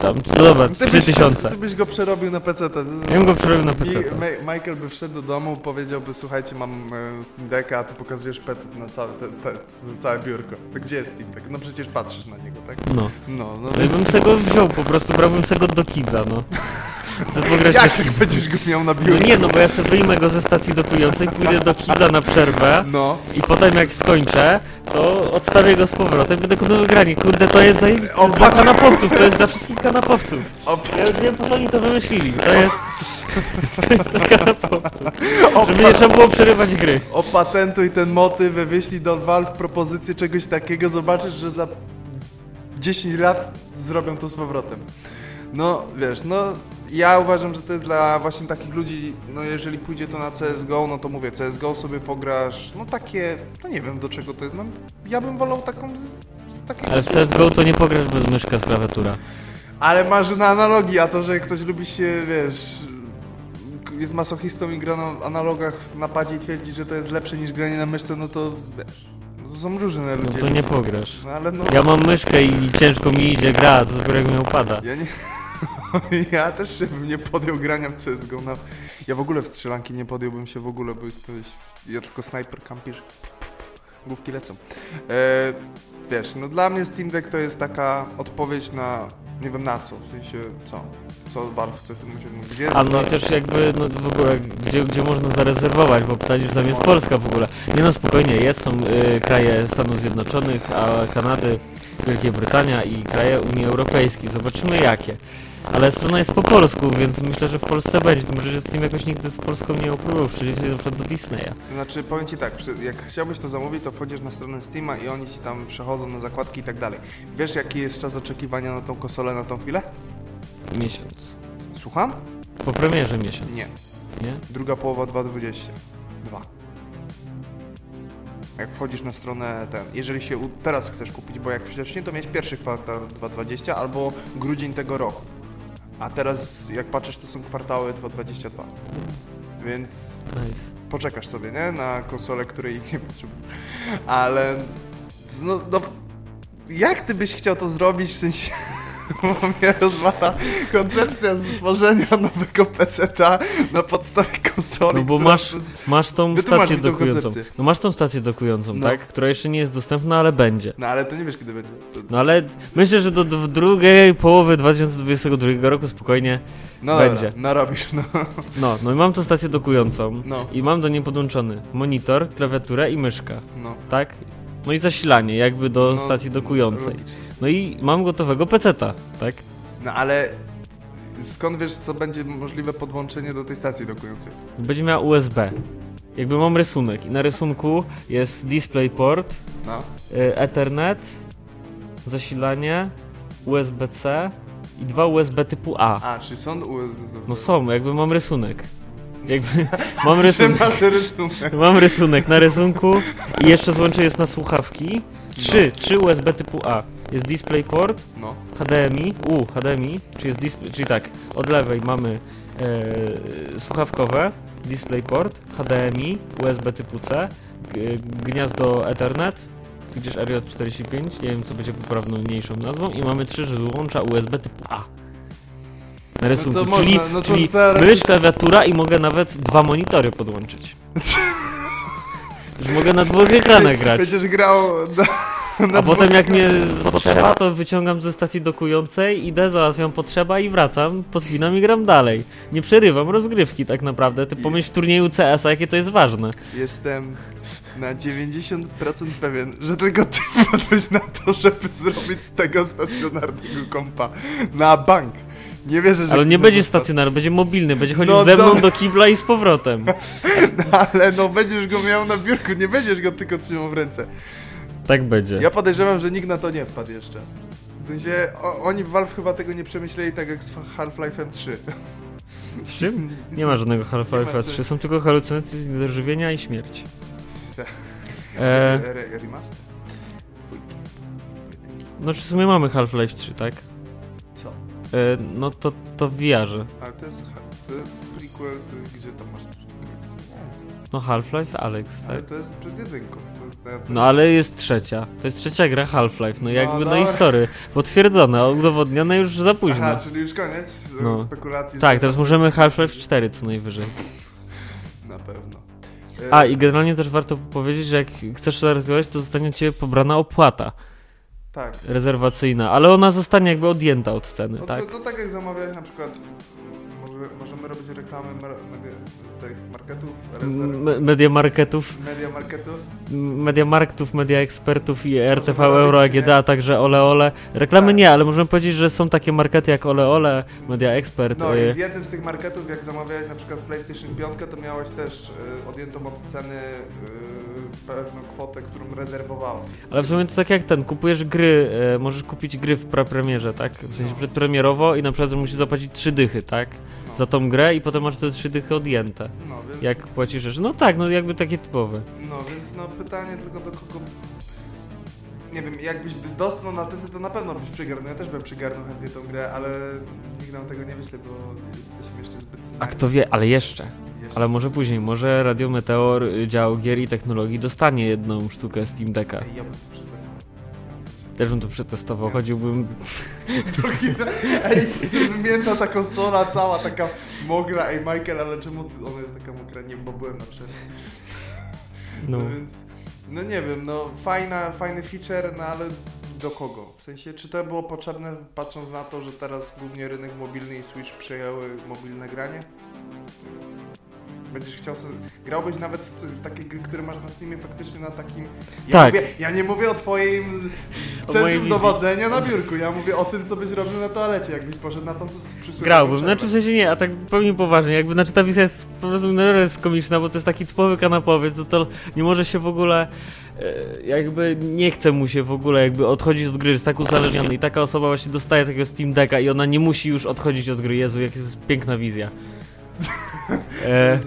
tam, no dobra, Ty byś, 3000. ty byś go przerobił na PC. Ja bym go przerobił na PC. I Ma- Michael by wszedł do domu, powiedziałby, słuchajcie, mam e, Steam Decka, a ty pokazujesz PC na całe, te, te, na całe biurko. To gdzie jest Steam Deck? No przecież patrzysz na niego, tak? No. No, no. No i bym sobie go wziął, po prostu brałbym sobie go do kibla, no. Chcę pograć Jak kiblu. będziesz go miał na No biurku? nie, no bo ja sobie wyjmę go ze stacji dokującej, pójdę do kibla na przerwę No. i potem jak skończę, to odstawię go z powrotem i będę kontynuował granie. Kurde, to jest. O, Dla kanapowców, to jest dla wszystkich kanapowców. O, Ja już wiem, po co oni to wymyślili. To jest... To jest dla kanapowców. Żeby nie trzeba było przerywać gry. opatentuj ten motyw, wyślij do Valve propozycję czegoś takiego, zobaczysz, że za 10 lat zrobią to z powrotem. No, wiesz, no ja uważam, że to jest dla właśnie takich ludzi, no jeżeli pójdzie to na CSGO, no to mówię, CSGO sobie pograsz, no takie, no nie wiem do czego to jest, no ja bym wolał taką z, z takiego... Ale w CSGO to nie pograsz bez myszka z klawiatura. Ale masz na analogii, a to, że ktoś lubi się, wiesz, jest masochistą i gra na analogach w napadzie i twierdzi, że to jest lepsze niż granie na myszce, no to wiesz, to są różne No ludzie. to nie pograsz. No ale no, Ja mam myszkę i ciężko mi idzie gra, co dopiero jak mi upada. ja nie... Ja też się bym nie podjął grania w CSGO. No, ja w ogóle w strzelanki nie podjąłbym się w ogóle, bo jest to, ja tylko snajper kampisz. Główki lecą. E, wiesz, no dla mnie Steam Deck to jest taka odpowiedź na, nie wiem na co, w sensie co, co Valve chce tym osiągnąć. Gdzie jest A no i też jakby, no w ogóle, gdzie, gdzie można zarezerwować, bo pytanie, że tam jest Polska w ogóle. Nie no, spokojnie, jest, są y, kraje Stanów Zjednoczonych, a Kanady, Wielkiej Brytania i kraje Unii Europejskiej. Zobaczymy jakie. Ale strona jest po polsku, więc myślę, że w Polsce będzie. Może, że z tym jakoś nigdy z Polską nie opróbował, przejdzie się na przykład do Disneya. Znaczy, powiem Ci tak, jak chciałbyś to zamówić, to wchodzisz na stronę Steama i oni Ci tam przechodzą na zakładki i tak dalej. Wiesz, jaki jest czas oczekiwania na tą konsolę na tą chwilę? Miesiąc. Słucham? Po premierze miesiąc, Nie. nie? Druga połowa 2022. Dwa. Jak wchodzisz na stronę ten, jeżeli się teraz chcesz kupić, bo jak wcześniej to miałeś pierwszy kwartał 2020 albo grudzień tego roku. A teraz jak patrzysz to są kwartały 2022. Więc poczekasz sobie, nie? Na konsolę, której nie potrzebujesz. Ale no, no, jak ty byś chciał to zrobić w sensie bo mnie rozwala koncepcja stworzenia nowego PC-ta na podstawie konsoli. No bo która- masz, masz tą Wytłumacz stację tą dokującą. koncepcję. No masz tą stację dokującą, No. tak? Która jeszcze nie jest dostępna, ale będzie. No ale to nie wiesz kiedy będzie. To... No ale myślę, że do, drugiej połowy 2022 roku spokojnie No będzie. Dobra, narobisz, no. No, no i mam tą stację dokującą No. i mam do niej podłączony monitor, klawiaturę i myszka, No, tak? No i zasilanie jakby do no stacji dokującej. No i mam gotowego peceta, tak? No ale skąd wiesz co będzie możliwe podłączenie do tej stacji dokującej? Będzie miała USB. Jakby mam rysunek i na rysunku jest DisplayPort, No. y, Ethernet, zasilanie, USB-C i dwa USB typu A. A, czy są... No są, jakby mam rysunek. Jakby mam rysunek. Rysunek. Mam rysunek na rysunku i jeszcze złącze jest na słuchawki. Trzy, trzy USB typu A. Jest DisplayPort, No. HDMI, u, HDMI, czyli, jest display, czyli tak, od lewej mamy e, słuchawkowe, DisplayPort, HDMI, USB typu C, g, gniazdo Ethernet, gdzieś RJ45, nie wiem co będzie poprawną mniejszą nazwą i mamy trzy złącza USB typu A. Na rysunku, można, czyli, no to czyli teoretycznie- mysz, klawiatura i mogę nawet dwa monitory podłączyć. Że mogę na dwóch ekranach grać. Będziesz grał na, na A potem jak mnie potrzeba, to wyciągam ze stacji dokującej, idę, załatwiam potrzeba i wracam, podpinam i gram dalej. Nie przerywam rozgrywki tak naprawdę. Ty pomyśl w turnieju CS-a, jakie to jest ważne. Jestem na 90% pewien, że tylko ty wpadłeś na to, żeby zrobić z tego stacjonarnego kompa na bank. Nie wierzę, że Ale nie będzie stacjonarny, będzie mobilny, będzie chodził No ze mną dobra. do kibla i z powrotem. Ale no będziesz go miał na biurku, nie będziesz go tylko trzymał w ręce. Tak będzie. Ja podejrzewam, że nikt na to nie wpadł jeszcze. W sensie, o, oni w Valve chyba tego nie przemyśleli tak jak z Half-Life'em 3. Z czym? Nie ma żadnego Nie ma Half-Life czy- 3, są tylko halucynacje, dożywienia i śmierć. E, Re- re- Remaster? no czy w sumie mamy Half-Life 3, tak? E, no to, to w VR-ze. Ale to jest, to jest prequel, to, gdzie tam masz... No Half-Life Alex, Ale tak? to jest przed jedynką. To, to, to, No ale jest trzecia. To jest trzecia gra Half-Life, no jakby, no i dobra. sorry. Potwierdzone, udowodnione już za późno. Aha, czyli już koniec No. spekulacji. Tak, teraz możemy Half-Life 4 co najwyżej. Na pewno. E, A i generalnie też warto powiedzieć, że jak chcesz to rozwijać, to zostanie cię pobrana opłata Tak. rezerwacyjna, ale ona zostanie jakby odjęta od ceny, No tak? to, to tak jak zamawiałeś na przykład... Może, możemy robić reklamy mar media, tych marketów, rezerw, Media marketów, media marketów. media marketów, media ekspertów i RTV robić, Euro nie? AGD, a także Ole Ole. Reklamy Tak. nie, ale możemy powiedzieć, że są takie markety jak Ole Ole, Media Expert. No y, i w jednym z tych marketów, jak zamawiałeś na przykład PlayStation 5, to miałeś też y, odjętą od ceny y, pewną kwotę, którą rezerwowałeś. Ale w sumie to tak jak ten, kupujesz gry, e, możesz kupić gry w prapremierze, tak? W sensie No. przedpremierowo i na przykład musisz zapłacić trzy dychy, tak? Za tą grę i potem masz te trzy dychy odjęte. No, więc, Jak płacisz jeszcze. No tak, no jakby takie typowe. no więc no pytanie tylko do kogo... Nie wiem, jakbyś dostał na testy, to na pewno byś przygarnął. Ja też bym przygarnął chętnie tą grę, ale nikt nam tego nie wyśle, bo jesteśmy jeszcze zbyt znani. A kto wie, ale jeszcze. Jeszcze. Ale może później, może Radio Meteor, y, dział gier i technologii dostanie jedną sztukę Steam Decka. Ja bym. Też bym to przetestował, chodziłbym... Ej, wymięta ta konsola cała, taka mokra. Ej, Michael, ale czemu ona jest taka mokra? Nie, bo byłem na przerwie. No. No więc, no nie wiem, no fajna, fajny feature, no ale do kogo? W sensie, czy to było potrzebne, patrząc na to, że teraz głównie rynek mobilny i Switch przejęły mobilne granie? Będziesz chciał sobie... Grałbyś nawet w, takie gry, które masz na Steamie faktycznie na takim... Ja, Tak. mówię, ja nie mówię o twoim centrum dowodzenia na biurku, ja mówię o tym, co byś robił na toalecie, jakbyś poszedł na tą co przysługę. Grałbym, znaczy w sensie nie, a tak pełni poważnie, jakby, znaczy ta wizja jest po prostu jest komiczna, bo to jest taki typowy kanapowiec, to, to nie może się w ogóle, e, jakby nie chce mu się w ogóle jakby odchodzić od gry, jest tak uzależniony i taka osoba właśnie dostaje takiego Steam Decka i ona nie musi już odchodzić od gry, Jezu, jak jest piękna wizja. E,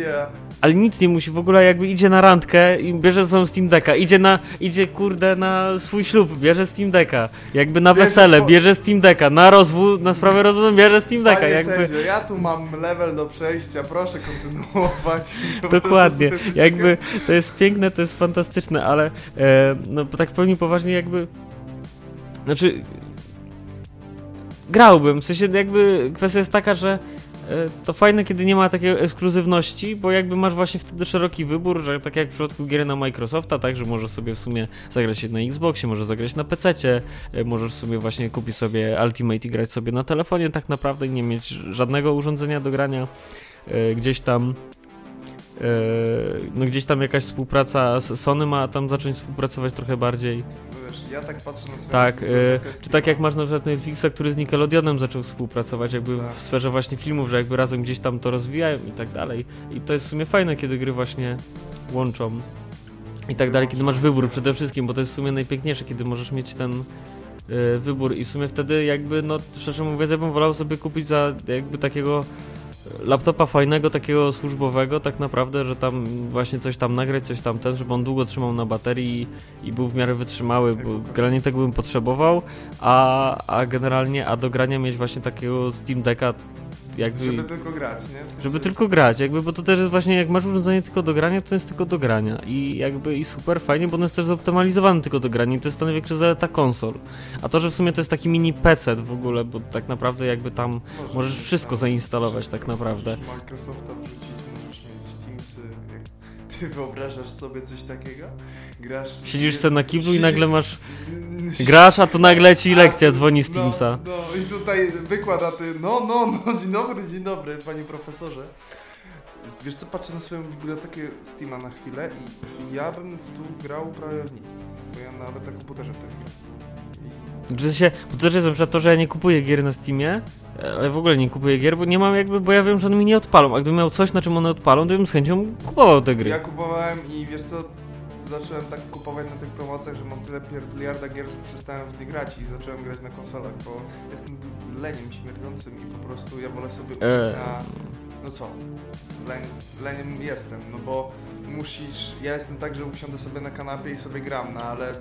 Wizja... ale nic nie musi, w ogóle jakby idzie na randkę i bierze ze sobą Steam Decka, idzie na, idzie kurde na swój ślub, bierze Steam Decka, jakby na wesele, po- bierze Steam Decka, na rozwód, na sprawę rozwodu bierze Steam Decka, Panie jakby... sędzio, ja tu mam level do przejścia, proszę kontynuować. Dokładnie, jakby to jest piękne, to jest fantastyczne, ale e, no tak w pełni poważnie jakby, znaczy grałbym, w sensie jakby kwestia jest taka, że to fajne, kiedy nie ma takiej ekskluzywności, bo jakby masz właśnie wtedy szeroki wybór, że tak jak w przypadku gier na Microsofta, tak, że możesz sobie w sumie zagrać na Xboxie, możesz zagrać na PC, możesz sobie właśnie kupić sobie Ultimate i grać sobie na telefonie tak naprawdę i nie mieć żadnego urządzenia do grania e, gdzieś tam e, no gdzieś tam jakaś współpraca Sony ma tam zacząć współpracować trochę bardziej. Ja tak patrzę na swoją Tak, Steama. czy tak jak masz na przykład Netflixa, który z Nickelodeonem zaczął współpracować jakby Tak. w sferze właśnie filmów, że jakby razem gdzieś tam to rozwijają i tak dalej. I to jest w sumie fajne, kiedy gry właśnie łączą i tak dalej, kiedy masz wybór przede wszystkim, bo to jest w sumie najpiękniejsze, kiedy możesz mieć ten e, wybór i w sumie wtedy jakby, no szczerze mówiąc, ja bym wolał sobie kupić za jakby takiego laptopa fajnego, takiego służbowego tak naprawdę, że tam właśnie coś tam nagrać, coś tam ten, żeby on długo trzymał na baterii i, i był w miarę wytrzymały, bo generalnie tego bym potrzebował, a, a generalnie, a do grania mieć właśnie takiego Steam Decka jakby... Żeby tylko grać, nie? W sensie- Żeby tylko grać, jakby, bo to też jest właśnie, jak masz urządzenie tylko do grania, to jest tylko do grania i jakby i super fajnie, bo ono jest też zoptymalizowane tylko do grania i to jest stanowi większa zaleta konsol. A to, że w sumie to jest taki mini PC w ogóle, bo tak naprawdę jakby tam Możesz możesz wszystko tam zainstalować wszystko, tak naprawdę. Microsofta wrzucić, możesz mieć Teamsy. Jak... ty wyobrażasz sobie coś takiego? Grasz... Siedzisz sobie na kiblu i nagle masz... Grasz, a tu nagle ci lekcja dzwoni z no, Teamsa. No, i tutaj wykłada ty, no, no, no, dzień dobry, dzień dobry, panie profesorze. Wiesz co, patrzę na swoją bibliotekę Steama na chwilę i ja bym tu grał prawie w nic. Bo ja nawet na komputerze w tej chwili. W sensie, bo też jest na przykład to, że ja nie kupuję gier na Steamie, ale w ogóle nie kupuję gier, bo nie mam jakby, bo ja wiem, że one mi nie odpalą. A gdybym miał coś, na czym one odpalą, to bym z chęcią kupował te gry. Ja kupowałem i wiesz co, zacząłem tak kupować na tych promocjach, że mam tyle miliarda gier, że przestałem w nie grać i zacząłem grać na konsolach, bo jestem leniem śmierdzącym i po prostu ja wolę sobie usiąść Eee. na... No co? Len, leniem jestem, no bo musisz... Ja jestem tak, że usiądę sobie na kanapie i sobie gram, no ale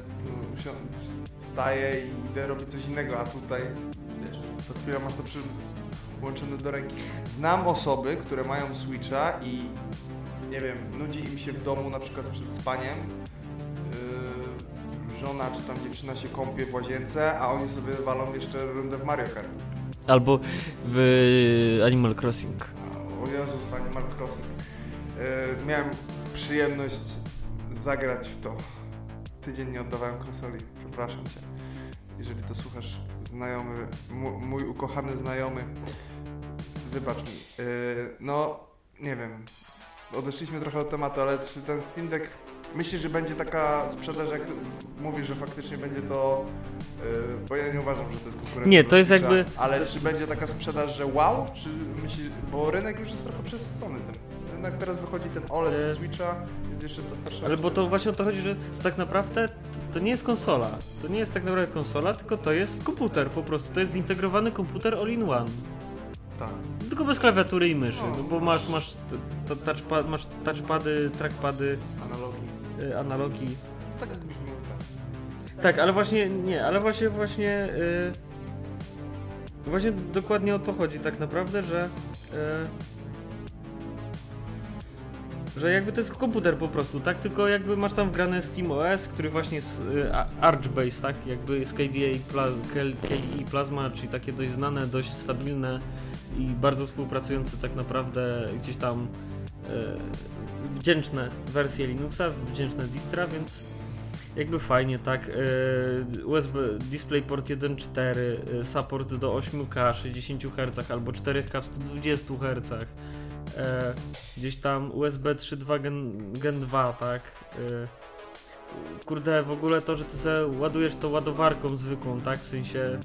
wstaję i idę robić coś innego, a tutaj wiesz, co chwilę masz to przyłączone do ręki. Znam osoby, które mają Switcha i nie wiem, nudzi im się w domu na przykład przed spaniem. Yy, żona czy tam dziewczyna się kąpie w łazience, a oni sobie walą jeszcze rundę w Mario Kart. Albo w Animal Crossing. O Jezus, Panie Animal Crossing. Yy, miałem przyjemność zagrać w to. Tydzień nie oddawałem konsoli, przepraszam Cię. Jeżeli to słuchasz, znajomy, mój ukochany znajomy, wybacz mi. Yy, no, nie wiem, odeszliśmy trochę od tematu, ale czy ten Steam Deck, myślisz, że będzie taka sprzedaż, jak mówisz, że faktycznie będzie to, yy, bo ja nie uważam, że to jest konkurencja Nie, to jest Switcha, jakby- Ale czy będzie taka sprzedaż, że wow? Czy myślisz, bo rynek już jest trochę przesycony tym. Jednak teraz wychodzi ten OLED E, do Switcha, jest jeszcze ta starsza Ale bo to właśnie o to chodzi, że tak naprawdę to, to nie jest konsola. To nie jest tak naprawdę konsola, tylko to jest komputer po prostu. To jest zintegrowany komputer all-in-one. Tak. Tylko bez klawiatury i myszy, No. no bo masz, masz, t- t- touchpad, masz touchpady, trackpady, Analogii. y, analogi. Tak jakbyś mówił, tak. Tak, ale właśnie, nie, ale właśnie, właśnie, y, właśnie dokładnie o to chodzi tak naprawdę, że y, że jakby to jest komputer po prostu, tak? Tylko jakby masz tam wgrane SteamOS, który właśnie jest y, Archbase, tak? Jakby jest KDE, Pla, KDE Plasma, czyli takie dość znane, dość stabilne i bardzo współpracujące tak naprawdę gdzieś tam y, wdzięczne wersje Linuxa, wdzięczne distra, więc jakby fajnie, tak. Yy, USB DisplayPort 1.4, yy, support do 8K 60 Hz albo 4K w 120 Hz. Yy, gdzieś tam USB 3.2 Gen, Gen 2, tak. Yy, kurde, w ogóle to, że ty sobie ładujesz to ładowarką zwykłą, tak? W sensie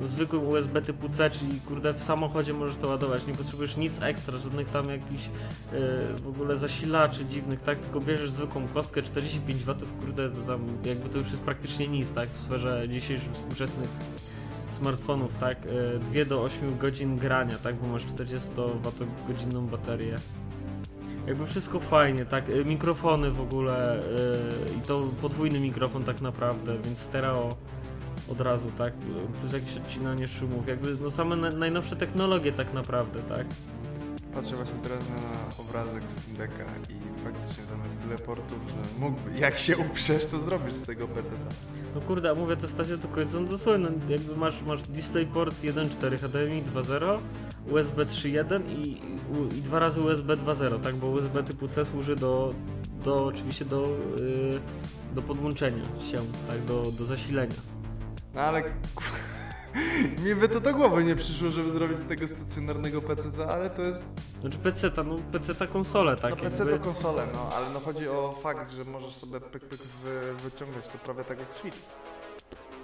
no, zwykłym USB typu C, czyli kurde w samochodzie możesz to ładować, nie potrzebujesz nic ekstra, żadnych tam jakichś yy, w ogóle zasilaczy dziwnych, tak? Tylko bierzesz zwykłą kostkę 45 W, kurde, to tam jakby to już jest praktycznie nic, tak? W sferze dzisiejszych współczesnych smartfonów, tak? Yy, 2 do 8 godzin grania, tak? Bo masz 40 Wh baterię. Jakby wszystko fajnie, tak? Yy, mikrofony w ogóle yy, i to podwójny mikrofon tak naprawdę, więc stereo od razu, tak? Plus jakieś odcinanie szumów, jakby no same na, najnowsze technologie tak naprawdę, tak? Patrzę właśnie teraz na obrazek Steam Decka i faktycznie tam jest tyle portów, że mógłby, jak się uprzesz, to zrobisz z tego PC. No kurde, a mówię te stacje do końca, no dosłownie, no, jakby masz, masz DisplayPort 1.4 HDMI 2.0, USB 3.1 i, i, i dwa razy USB 2.0, tak, bo USB typu C służy do, do oczywiście do, yy, do podłączenia się, tak, do, do zasilenia. No ale mi by to do głowy nie przyszło, żeby zrobić z tego stacjonarnego PC, ale to jest. Znaczy PC, no PC ta konsole, tak, no PC to konsolę, no ale no chodzi o fakt, że możesz sobie pyk pyk wy, wyciągać to prawie tak jak Switch.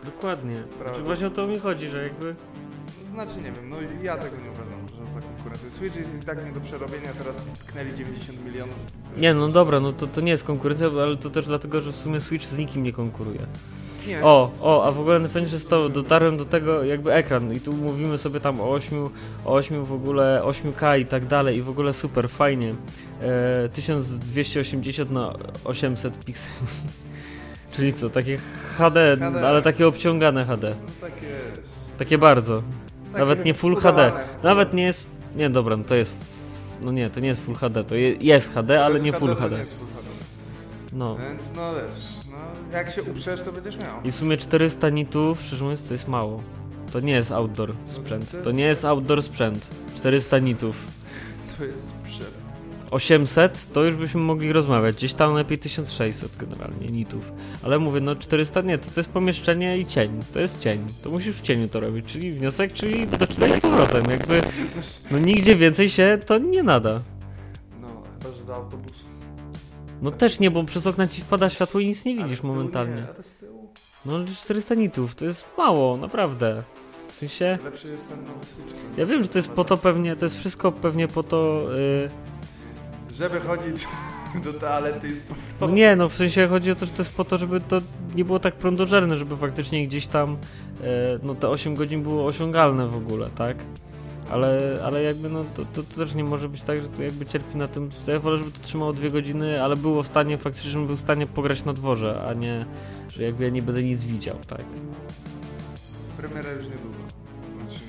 dokładnie, Prawda. znaczy właśnie o to mi chodzi, że jakby, Znaczy nie wiem, no ja tego nie uważam, że za konkurencję. Switch jest i tak nie do przerobienia, teraz tknęli 90 milionów. nie no dobra, no to, to nie jest konkurencja, ale to też dlatego, że w sumie Switch z nikim nie konkuruje. Nie, O, o, a w ogóle najfajniejsze jest to, dotarłem do tego jakby ekran i tu mówimy sobie tam o 8, o 8 w ogóle, 8K i tak dalej i w ogóle super, fajnie. E, 1280 na 800 pikseli. Czyli co, takie HD, HD. ale takie obciągane HD. No takie. Takie bardzo. takie Nawet nie Full HD. Nawet nie jest, nie dobra, no to jest, no nie, to nie jest Full HD, to je, jest HD, ale nie Full to HD. nie jest Full HD. No. Więc no wiesz, jak się uprzesz, to będziesz miał. I w sumie 400 nitów, szczerze mówiąc, to jest mało. To nie jest outdoor sprzęt. to nie jest outdoor sprzęt. 400 nitów. To jest sprzęt. 800, to już byśmy mogli rozmawiać. Gdzieś tam lepiej 1600 generalnie nitów. Ale mówię, no 400 nie, to, to jest pomieszczenie i cień. To jest cień. To musisz w cieniu to robić, czyli wniosek, czyli do kina i z powrotem. Jakby, no nigdzie więcej się to nie nada. No, chyba, że do autobusu. No też nie, bo przez okna ci wpada światło i nic nie widzisz momentalnie. Nie, ale z tyłu. No ale 400 nitów, to jest mało, naprawdę. W sensie... Lepszy jest ten nowy Switch. Ja wiem, że to jest po to pewnie, to jest wszystko pewnie po to... Yy, Żeby chodzić do toalety i z No nie, no w sensie chodzi o to, że to jest po to, żeby to nie było tak prądożerne, żeby faktycznie gdzieś tam e, no te 8 godzin było osiągalne w ogóle, tak? Ale, ale jakby no to, to, to też nie może być tak, że to jakby cierpi na tym. Ja wolę, żeby to trzymało dwie godziny, ale było w stanie faktycznie, żebym był w stanie pograć na dworze, a nie, że jakby ja nie będę nic widział, tak? Premiera już niedługo. Znaczy,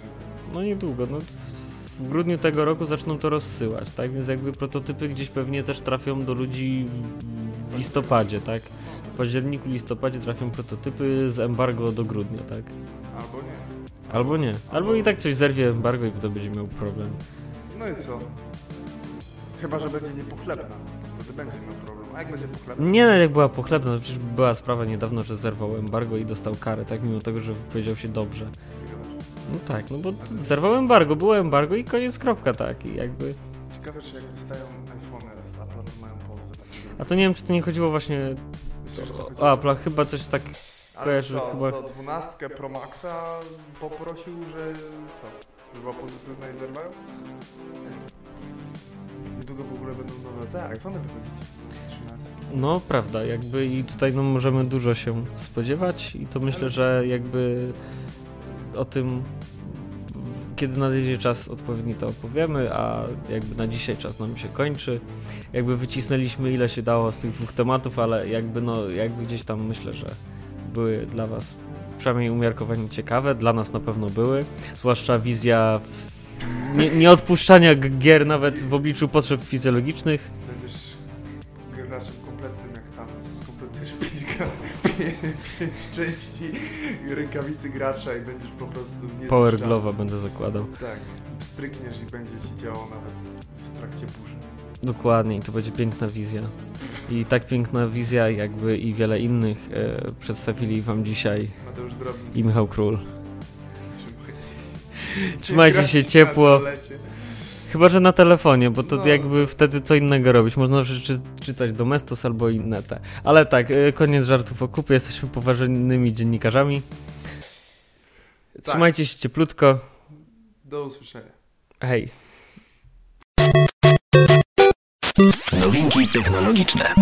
No niedługo, no w grudniu tego roku zaczną to rozsyłać, tak? Więc jakby prototypy gdzieś pewnie też trafią do ludzi w- w listopadzie, tak? W październiku, listopadzie trafią prototypy z embargo do grudnia, tak? albo nie. Albo nie. Albo i tak coś zerwie embargo i potem będzie miał problem. No i co? Chyba, że będzie niepochlebna. To wtedy będzie miał problem. A jak będzie pochlebna? Nie, no jak była pochlebna, to przecież była sprawa niedawno, że zerwał embargo i dostał karę, tak? Mimo tego, że wypowiedział się dobrze. No tak, no bo zerwał embargo, było embargo i koniec, kropka, tak? I jakby... Ciekawe, czy jak dostają iPhony z Apple'a, to mają pozwy takie. A to nie wiem, czy to nie chodziło właśnie Myślę, to chodzi- o Apple'a, chyba coś tak... Ale kojarzy co, chyba- co, 12 Pro Maxa poprosił, że co? Była pozytywna i zerwają? Nie. Niedługo w ogóle będą nowe te iPhony wychodzić. 13. No, prawda, jakby i tutaj no, możemy dużo się spodziewać i to myślę, że jakby o tym kiedy nadejdzie czas odpowiedni to opowiemy, a jakby na dzisiaj czas nam się kończy. Jakby wycisnęliśmy ile się dało z tych dwóch tematów, ale jakby no jakby gdzieś tam myślę, że były dla was przynajmniej umiarkowanie ciekawe, dla nas na pewno były, zwłaszcza wizja nie, nieodpuszczania gier nawet w obliczu potrzeb fizjologicznych. Będziesz graczem kompletnym jak Thanos. Skompletujesz 5 pięć części rękawicy gracza i będziesz po prostu nie Power Glove'a będę zakładał. Tak. Strykniesz i będzie ci działał nawet w trakcie burzy. Dokładnie, i to będzie piękna wizja. I tak piękna wizja, jakby i wiele innych e, przedstawili wam dzisiaj Mateusz Drobnik. i Michał Król. Trzymajcie się. Trzymajcie się ciepło. Chyba, że na telefonie, bo to No. jakby wtedy co innego robić. Można czy, czytać Domestos albo inne te. Ale tak, e, koniec żartów o kupie. Jesteśmy poważnymi dziennikarzami. Trzymajcie się cieplutko. Do usłyszenia. Hej. Nowinki technologiczne.